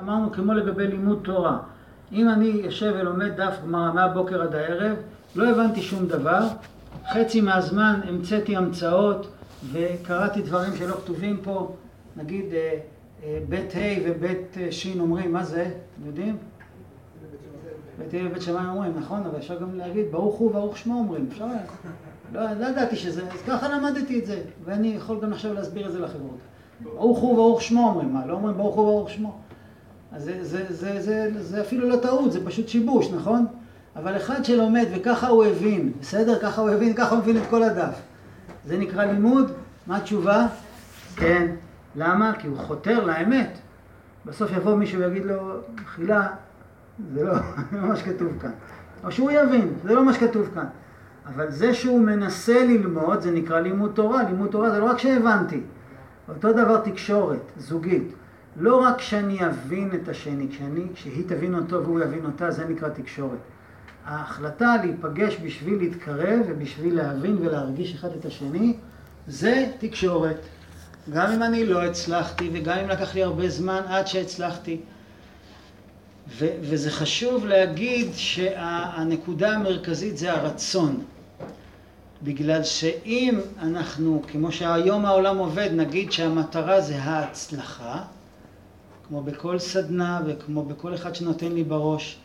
אמרנו כמו לגבי לימוד תורה. אם אני יושב ולומד דף גמרא מהבוקר עד הערב, לא הבנתי שום דבר, חצי מהזמן המצאתי המצאות וקראתי דברים שלא כתובים פה, נגיד אה, אה, בית ה' ובית אה, ש' אומרים, מה זה? אתם יודעים? בית ה' ובית שמיים אומרים, נכון, אבל אפשר גם להגיד ברוך הוא וברוך שמו אומרים, אפשר? לא, לא ידעתי שזה, אז ככה למדתי את זה, ואני יכול גם עכשיו להסביר את זה לחברות. ברוך הוא וברוך שמו אומרים, מה, לא אומרים ברוך הוא וברוך שמו? אז זה, זה, זה, זה, זה אפילו לא טעות, זה פשוט שיבוש, נכון? אבל אחד שלומד וככה הוא הבין, בסדר? ככה הוא הבין, ככה הוא מבין את כל הדף. זה נקרא לימוד? מה התשובה? כן. למה? כי הוא חותר לאמת. בסוף יבוא מישהו ויגיד לו, מחילה, זה לא, לא מה שכתוב כאן. או שהוא יבין, זה לא מה שכתוב כאן. אבל זה שהוא מנסה ללמוד, זה נקרא לימוד תורה. לימוד תורה זה לא רק שהבנתי. אותו דבר תקשורת, זוגית. לא רק שאני אבין את השני, כשאני, כשהיא תבין אותו והוא יבין אותה, זה נקרא תקשורת. ההחלטה להיפגש בשביל להתקרב ובשביל להבין ולהרגיש אחד את השני, זה תקשורת. גם אם אני לא הצלחתי וגם אם לקח לי הרבה זמן עד שהצלחתי. ו- וזה חשוב להגיד שהנקודה המרכזית זה הרצון. בגלל שאם אנחנו, כמו שהיום העולם עובד, נגיד שהמטרה זה ההצלחה, כמו בכל סדנה וכמו בכל אחד שנותן לי בראש,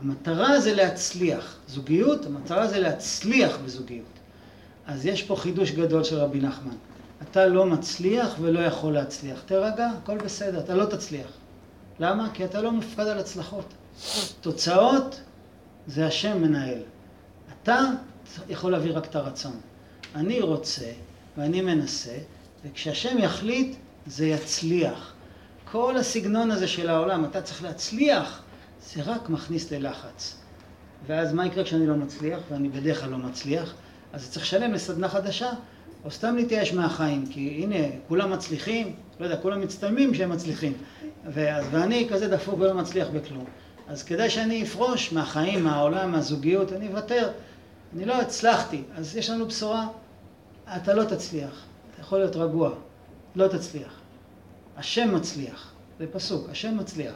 המטרה זה להצליח. זוגיות, המטרה זה להצליח בזוגיות. אז יש פה חידוש גדול של רבי נחמן. אתה לא מצליח ולא יכול להצליח. תירגע, הכל בסדר, אתה לא תצליח. למה? כי אתה לא מופקד על הצלחות. תוצאות זה השם מנהל. אתה יכול להביא רק את הרצון. אני רוצה ואני מנסה, וכשהשם יחליט זה יצליח. כל הסגנון הזה של העולם, אתה צריך להצליח, זה רק מכניס ללחץ. ואז מה יקרה כשאני לא מצליח, ואני בדרך כלל לא מצליח? אז צריך לשלם לסדנה חדשה, או סתם להתייאש מהחיים, כי הנה, כולם מצליחים, לא יודע, כולם מצטלמים שהם מצליחים, ואז, ואני כזה דפוק ולא מצליח בכלום. אז כדאי שאני אפרוש מהחיים, מהעולם, מהזוגיות, אני אוותר. אני לא הצלחתי, אז יש לנו בשורה, אתה לא תצליח, אתה יכול להיות רגוע, לא תצליח. השם מצליח, זה פסוק, השם מצליח,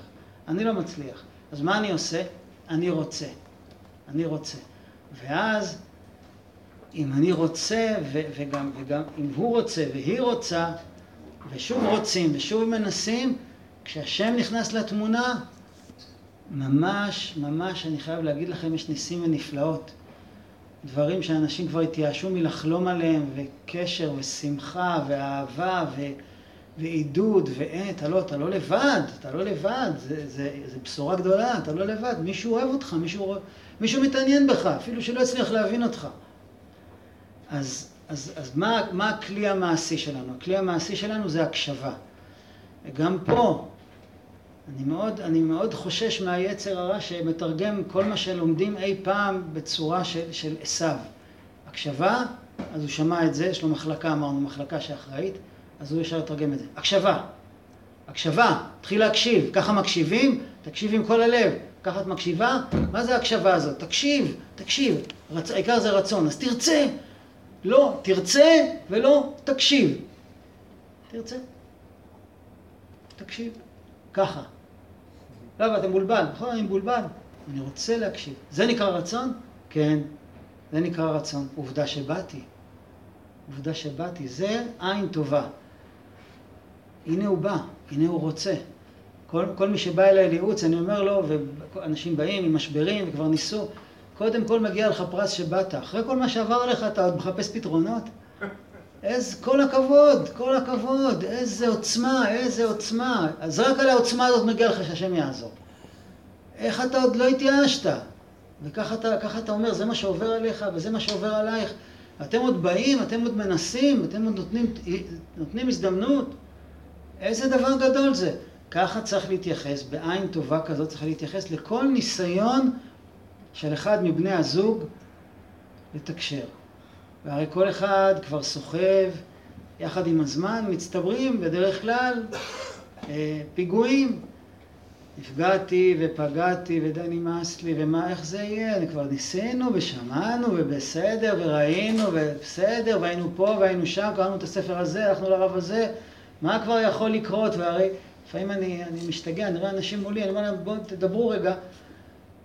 אני לא מצליח. אז מה אני עושה? אני רוצה, אני רוצה. ואז אם אני רוצה, ו- וגם, וגם אם הוא רוצה והיא רוצה, ושוב רוצים ושוב מנסים, כשהשם נכנס לתמונה, ממש, ממש, אני חייב להגיד לכם, יש ניסים ונפלאות. דברים שאנשים כבר התייאשו מלחלום עליהם, וקשר, ושמחה, ואהבה, ו... ועידוד, ואין, אתה לא, אתה לא לבד, אתה לא לבד, זה, זה, זה בשורה גדולה, אתה לא לבד, מישהו אוהב אותך, מישהו, מישהו מתעניין בך, אפילו שלא יצליח להבין אותך. אז, אז, אז מה, מה הכלי המעשי שלנו? הכלי המעשי שלנו זה הקשבה. וגם פה, אני מאוד, אני מאוד חושש מהיצר הרע שמתרגם כל מה שלומדים אי פעם בצורה של, עשיו. הקשבה, אז הוא שמע את זה, יש לו מחלקה, אמרנו, מחלקה שאחראית, אז הוא ישר יתרגם את זה. הקשבה, הקשבה, תתחיל להקשיב, ככה מקשיבים, תקשיב עם כל הלב. ככה את מקשיבה, מה זה ההקשבה הזאת? תקשיב, תקשיב, רצ... העיקר זה רצון, אז תרצה, לא תרצה ולא תקשיב. תרצה, תקשיב, ככה. לא, אבל אתה מבולבל, נכון? אני מבולבל. אני רוצה להקשיב. זה נקרא רצון? כן, זה נקרא רצון. עובדה שבאתי. עובדה שבאתי. זה עין טובה. הנה הוא בא, הנה הוא רוצה. כל, כל מי שבא אליי לייעוץ, אני אומר לו, ואנשים באים עם משברים וכבר ניסו, קודם כל מגיע לך פרס שבאת. אחרי כל מה שעבר עליך אתה עוד מחפש פתרונות? איזה, כל הכבוד, כל הכבוד, איזה עוצמה, איזה עוצמה. אז רק על העוצמה הזאת מגיע לך שהשם יעזור. איך אתה עוד לא התייאשת? וככה אתה, אתה אומר, זה מה שעובר עליך וזה מה שעובר עלייך. אתם עוד באים, אתם עוד מנסים, אתם עוד נותנים, נותנים הזדמנות. איזה דבר גדול זה. ככה צריך להתייחס, בעין טובה כזאת צריך להתייחס לכל ניסיון של אחד מבני הזוג לתקשר. והרי כל אחד כבר סוחב, יחד עם הזמן מצטברים בדרך כלל אה, פיגועים. נפגעתי ופגעתי ודי נמאס לי ומה, איך זה יהיה? אני כבר ניסינו ושמענו ובסדר וראינו ובסדר והיינו פה והיינו שם, קראנו את הספר הזה, הלכנו לרב הזה, מה כבר יכול לקרות? והרי לפעמים אני, אני משתגע, אני רואה אנשים מולי, אני אומר להם, בואו תדברו רגע.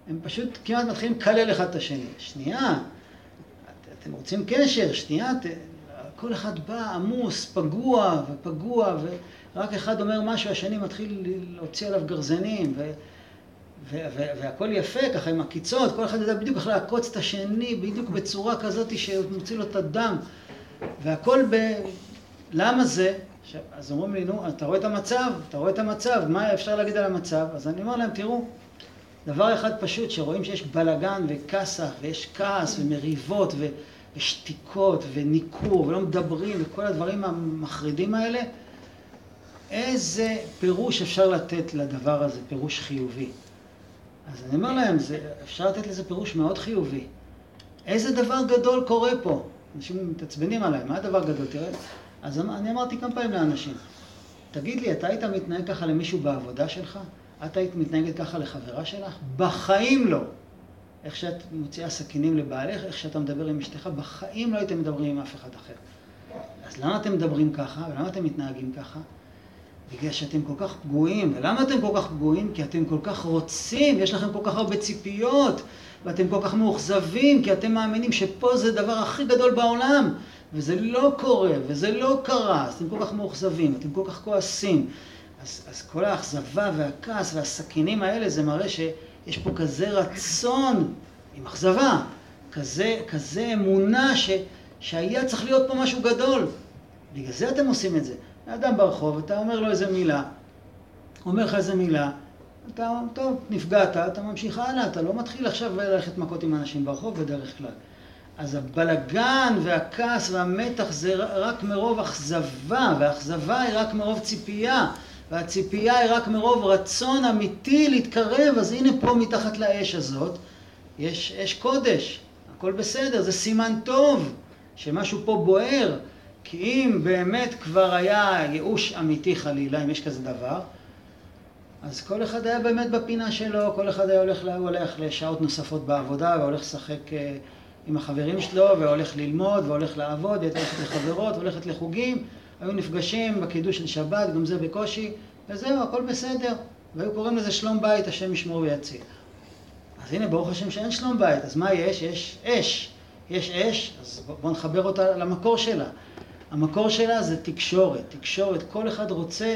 הם פשוט כמעט מתחילים לקלל אחד את השני. שנייה, אתם רוצים קשר, שנייה, ת... כל אחד בא עמוס, פגוע ופגוע, ורק אחד אומר משהו, השני מתחיל להוציא עליו גרזנים, ו... והכל יפה, ככה עם עקיצות, כל אחד יודע בדיוק איך לעקוץ את השני, בדיוק בצורה כזאת שמוציא לו את הדם. והכל ב... למה זה? עכשיו, אז אומרים לי, נו, אתה רואה את המצב? אתה רואה את המצב, מה אפשר להגיד על המצב? אז אני אומר להם, תראו, דבר אחד פשוט, שרואים שיש בלגן וכסח, ויש כעס ומריבות ושתיקות וניכור, ולא מדברים, וכל הדברים המחרידים האלה, איזה פירוש אפשר לתת לדבר הזה, פירוש חיובי. אז אני אומר להם, זה, אפשר לתת לזה פירוש מאוד חיובי. איזה דבר גדול קורה פה? אנשים מתעצבנים עליי, מה הדבר גדול? תראה, אז אני אמרתי כמה פעמים לאנשים, תגיד לי, אתה היית מתנהג ככה למישהו בעבודה שלך? את היית מתנהגת ככה לחברה שלך? בחיים לא. איך שאת מוציאה סכינים לבעלך, איך שאתה מדבר עם אשתך, בחיים לא הייתם מדברים עם אף אחד אחר. אז למה אתם מדברים ככה, ולמה אתם מתנהגים ככה? בגלל שאתם כל כך פגועים. ולמה אתם כל כך פגועים? כי אתם כל כך רוצים, יש לכם כל כך הרבה ציפיות, ואתם כל כך מאוכזבים, כי אתם מאמינים שפה זה הדבר הכי גדול בעולם, וזה לא קורה, וזה לא קרה, אז אתם כל כך מאוכזבים, אתם כל כך כועסים. אז, אז כל האכזבה והכעס והסכינים האלה, זה מראה שיש פה כזה רצון עם אכזבה, כזה, כזה אמונה ש, שהיה צריך להיות פה משהו גדול. בגלל זה אתם עושים את זה. אדם ברחוב, אתה אומר לו איזה מילה, אומר לך איזה מילה, אתה, טוב, נפגעת, אתה ממשיך הלאה, אתה לא מתחיל עכשיו ללכת מכות עם אנשים ברחוב בדרך כלל. אז הבלגן והכעס והמתח זה רק מרוב אכזבה, והאכזבה היא רק מרוב ציפייה, והציפייה היא רק מרוב רצון אמיתי להתקרב, אז הנה פה מתחת לאש הזאת, יש אש קודש, הכל בסדר, זה סימן טוב, שמשהו פה בוער. כי אם באמת כבר היה ייאוש אמיתי חלילה, אם יש כזה דבר, אז כל אחד היה באמת בפינה שלו, כל אחד היה הולך, הולך לשעות נוספות בעבודה, והולך לשחק אה, עם החברים שלו, והולך ללמוד, והולך לעבוד, והייתה הולכת לחברות, והולכת לחוגים, היו נפגשים בקידוש של שבת, גם זה בקושי, וזהו, הכל בסדר. והיו קוראים לזה שלום בית, השם ישמור ויציל. אז הנה, ברוך השם שאין שלום בית, אז מה יש? יש אש. יש אש, אז בואו נחבר אותה למקור שלה. המקור שלה זה תקשורת. תקשורת, כל אחד רוצה,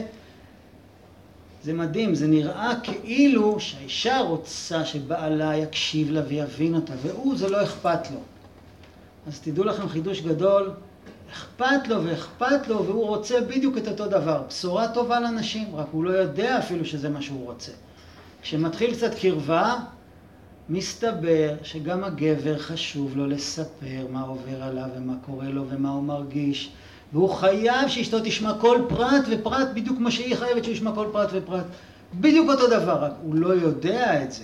זה מדהים, זה נראה כאילו שהאישה רוצה שבעלה יקשיב לה ויבין אותה, והוא, זה לא אכפת לו. אז תדעו לכם חידוש גדול, אכפת לו ואכפת לו, והוא רוצה בדיוק את אותו דבר. בשורה טובה לנשים, רק הוא לא יודע אפילו שזה מה שהוא רוצה. כשמתחיל קצת קרבה, מסתבר שגם הגבר חשוב לו לספר מה עובר עליו ומה קורה לו ומה הוא מרגיש והוא חייב שאשתו תשמע כל פרט ופרט בדיוק כמו שהיא חייבת שהוא ישמע כל פרט ופרט. בדיוק אותו דבר, רק הוא לא יודע את זה.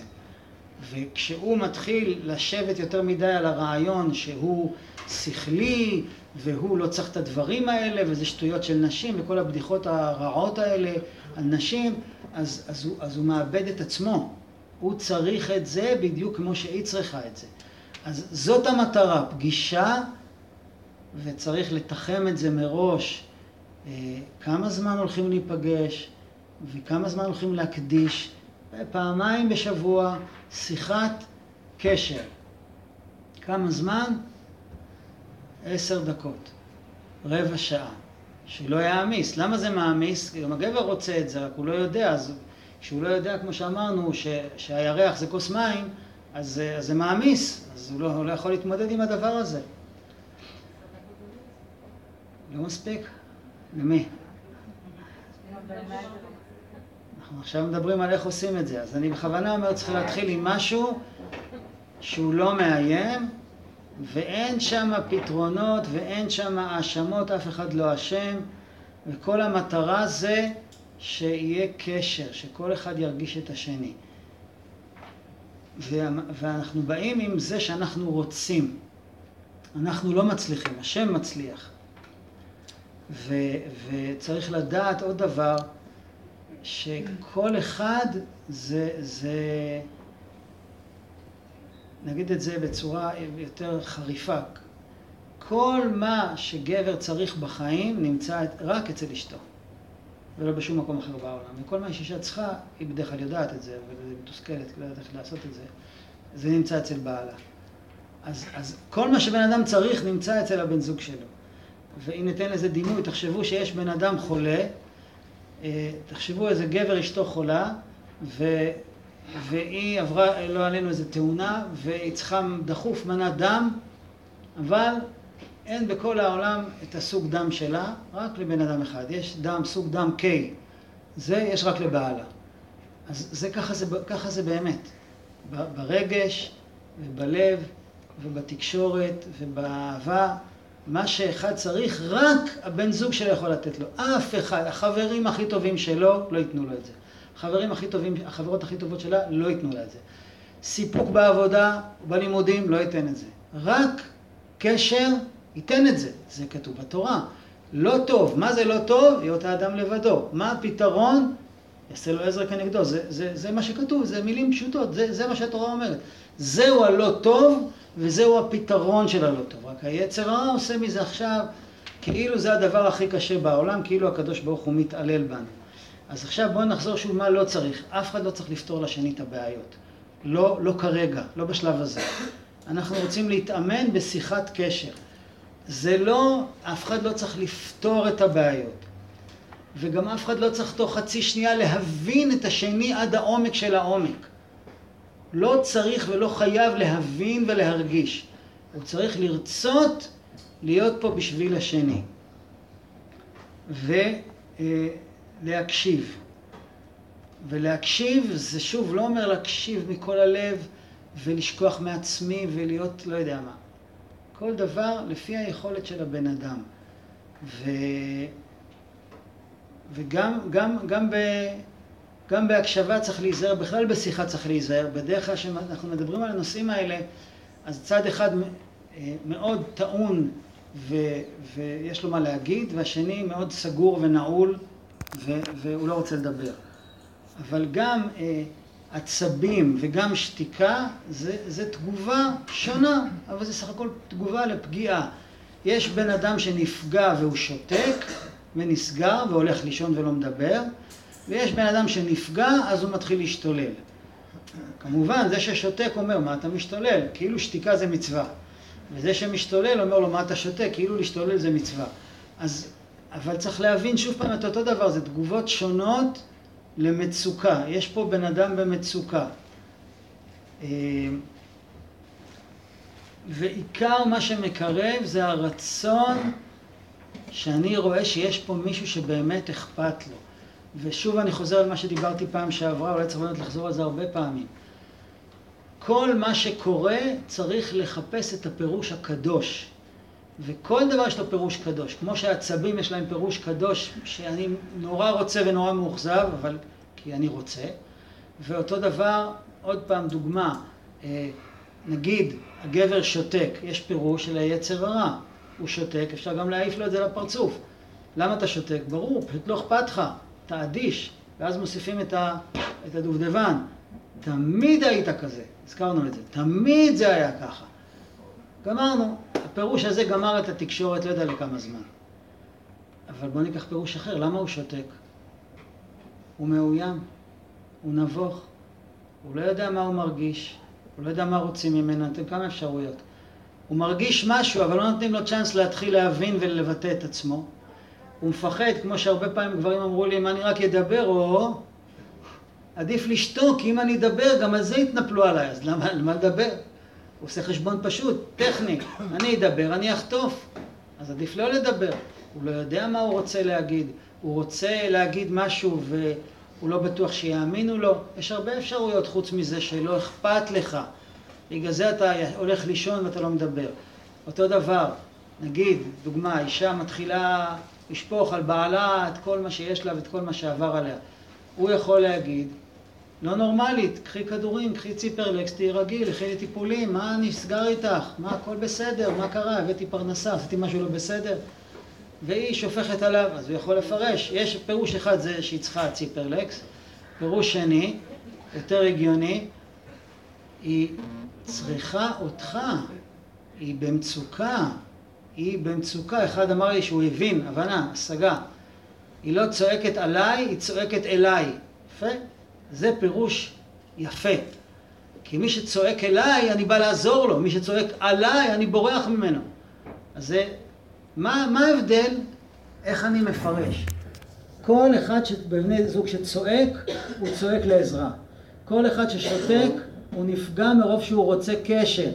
וכשהוא מתחיל לשבת יותר מדי על הרעיון שהוא שכלי והוא לא צריך את הדברים האלה וזה שטויות של נשים וכל הבדיחות הרעות האלה על נשים, אז, אז, הוא, אז הוא מאבד את עצמו. הוא צריך את זה בדיוק כמו שהיא צריכה את זה. אז זאת המטרה, פגישה וצריך לתחם את זה מראש, אה, כמה זמן הולכים להיפגש וכמה זמן הולכים להקדיש, פעמיים בשבוע שיחת קשר. כמה זמן? עשר דקות, רבע שעה. שלא יעמיס. למה זה מעמיס? גם הגבר רוצה את זה, רק הוא לא יודע, אז כשהוא לא יודע, כמו שאמרנו, ש, שהירח זה כוס מים, אז, אז זה מעמיס, אז הוא לא, הוא לא יכול להתמודד עם הדבר הזה. לא מספיק? למי? אנחנו עכשיו מדברים על איך עושים את זה, אז אני בכוונה אומר, צריך להתחיל עם משהו שהוא לא מאיים, ואין שם פתרונות ואין שם האשמות, אף אחד לא אשם, וכל המטרה זה שיהיה קשר, שכל אחד ירגיש את השני. ואנחנו באים עם זה שאנחנו רוצים. אנחנו לא מצליחים, השם מצליח. ו, וצריך לדעת עוד דבר, שכל אחד זה, זה, נגיד את זה בצורה יותר חריפה, כל מה שגבר צריך בחיים נמצא רק אצל אשתו. ולא בשום מקום אחר בעולם. וכל מה שאישה צריכה, היא בדרך כלל יודעת את זה, אבל היא מתוסכלת, לא יודעת איך לעשות את זה, זה נמצא אצל בעלה. אז, אז כל מה שבן אדם צריך נמצא אצל הבן זוג שלו. ואם ניתן לזה דימוי, תחשבו שיש בן אדם חולה, אה, תחשבו איזה גבר אשתו חולה, ו, והיא עברה, לא עלינו איזה תאונה, והיא צריכה דחוף מנת דם, אבל אין בכל העולם את הסוג דם שלה, רק לבן אדם אחד. יש דם, סוג דם K, זה יש רק לבעלה. אז זה ככה זה, ככה זה באמת. ברגש ובלב ובתקשורת ובאהבה, מה שאחד צריך, רק הבן זוג שלו יכול לתת לו. אף אחד, החברים הכי טובים שלו, לא ייתנו לו את זה. החברים הכי טובים, החברות הכי טובות שלה, לא ייתנו לה את זה. סיפוק בעבודה, בלימודים, לא ייתן את זה. רק קשר ייתן את זה. זה כתוב בתורה. לא טוב. מה זה לא טוב? היות האדם לבדו. מה הפתרון? יעשה לו עזר כנגדו. זה, זה, זה מה שכתוב, זה מילים פשוטות, זה, זה מה שהתורה אומרת. זהו הלא טוב, וזהו הפתרון של הלא טוב. רק היצר הרע עושה מזה עכשיו, כאילו זה הדבר הכי קשה בעולם, כאילו הקדוש ברוך הוא מתעלל בנו. אז עכשיו בואו נחזור שוב מה לא צריך. אף אחד לא צריך לפתור לשני את הבעיות. לא, לא כרגע, לא בשלב הזה. אנחנו רוצים להתאמן בשיחת קשר. זה לא, אף אחד לא צריך לפתור את הבעיות. וגם אף אחד לא צריך תוך חצי שנייה להבין את השני עד העומק של העומק. לא צריך ולא חייב להבין ולהרגיש. הוא צריך לרצות להיות פה בשביל השני. ולהקשיב. ולהקשיב זה שוב לא אומר להקשיב מכל הלב ולשכוח מעצמי ולהיות לא יודע מה. כל דבר לפי היכולת של הבן אדם. ו... וגם גם, גם, ב... גם בהקשבה צריך להיזהר, בכלל בשיחה צריך להיזהר. בדרך כלל כשאנחנו מדברים על הנושאים האלה, אז צד אחד אה, מאוד טעון ו... ויש לו מה להגיד, והשני מאוד סגור ונעול ו... והוא לא רוצה לדבר. אבל גם אה, עצבים וגם שתיקה זה, זה תגובה שונה, אבל זה סך הכל תגובה לפגיעה. יש בן אדם שנפגע והוא שותק ונסגר והולך לישון ולא מדבר, ויש בן אדם שנפגע אז הוא מתחיל להשתולל. כמובן, זה ששותק אומר, מה אתה משתולל? כאילו שתיקה זה מצווה. וזה שמשתולל אומר לו, מה אתה שותק? כאילו להשתולל זה מצווה. אז, אבל צריך להבין שוב פעם את אותו דבר, זה תגובות שונות למצוקה. יש פה בן אדם במצוקה. אה, ועיקר מה שמקרב זה הרצון שאני רואה שיש פה מישהו שבאמת אכפת לו. ושוב אני חוזר על מה שדיברתי פעם שעברה, אולי צריך באמת לחזור על זה הרבה פעמים. כל מה שקורה צריך לחפש את הפירוש הקדוש. וכל דבר יש לו פירוש קדוש. כמו שהעצבים יש להם פירוש קדוש, שאני נורא רוצה ונורא מאוכזב, אבל כי אני רוצה. ואותו דבר, עוד פעם דוגמה, אה, נגיד הגבר שותק, יש פירוש של היצר הרע. הוא שותק, אפשר גם להעיף לו את זה לפרצוף. למה אתה שותק? ברור, פשוט לא אכפת לך, אתה אדיש. ואז מוסיפים את, ה, את הדובדבן. תמיד היית כזה, הזכרנו את זה, תמיד זה היה ככה. גמרנו, הפירוש הזה גמר את התקשורת לא יודע לכמה זמן. אבל בואו ניקח פירוש אחר, למה הוא שותק? הוא מאוים, הוא נבוך, הוא לא יודע מה הוא מרגיש, הוא לא יודע מה רוצים ממנו, נותנים כמה אפשרויות. הוא מרגיש משהו, אבל לא נותנים לו צ'אנס להתחיל להבין ולבטא את עצמו. הוא מפחד, כמו שהרבה פעמים גברים אמרו לי, אם אני רק אדבר, או עדיף לשתוק, כי אם אני אדבר, גם על זה יתנפלו עליי, אז למה, למה לדבר? הוא עושה חשבון פשוט, טכני. אני אדבר, אני אחטוף. אז עדיף לא לדבר. הוא לא יודע מה הוא רוצה להגיד. הוא רוצה להגיד משהו והוא לא בטוח שיאמינו לו. יש הרבה אפשרויות חוץ מזה שלא אכפת לך. בגלל זה אתה הולך לישון ואתה לא מדבר. אותו דבר, נגיד, דוגמה, אישה מתחילה לשפוך על בעלה את כל מה שיש לה ואת כל מה שעבר עליה. הוא יכול להגיד, לא נורמלית, קחי כדורים, קחי ציפרלקס, תהיי רגיל, לכי לטיפולים, מה נסגר איתך? מה הכל בסדר? מה קרה? הבאתי פרנסה, עשיתי משהו לא בסדר? והיא שופכת עליו, אז הוא יכול לפרש. יש פירוש אחד זה שהיא צריכה ציפרלקס, פירוש שני, יותר הגיוני, היא צריכה אותך, היא במצוקה, היא במצוקה. אחד אמר לי שהוא הבין, הבנה, השגה. היא לא צועקת עליי, היא צועקת אליי. יפה? זה פירוש יפה. כי מי שצועק אליי, אני בא לעזור לו. מי שצועק עליי, אני בורח ממנו. אז זה... מה, מה ההבדל? איך אני מפרש? כל אחד בבני זוג שצועק, הוא צועק לעזרה. כל אחד ששותק, הוא נפגע מרוב שהוא רוצה קשר.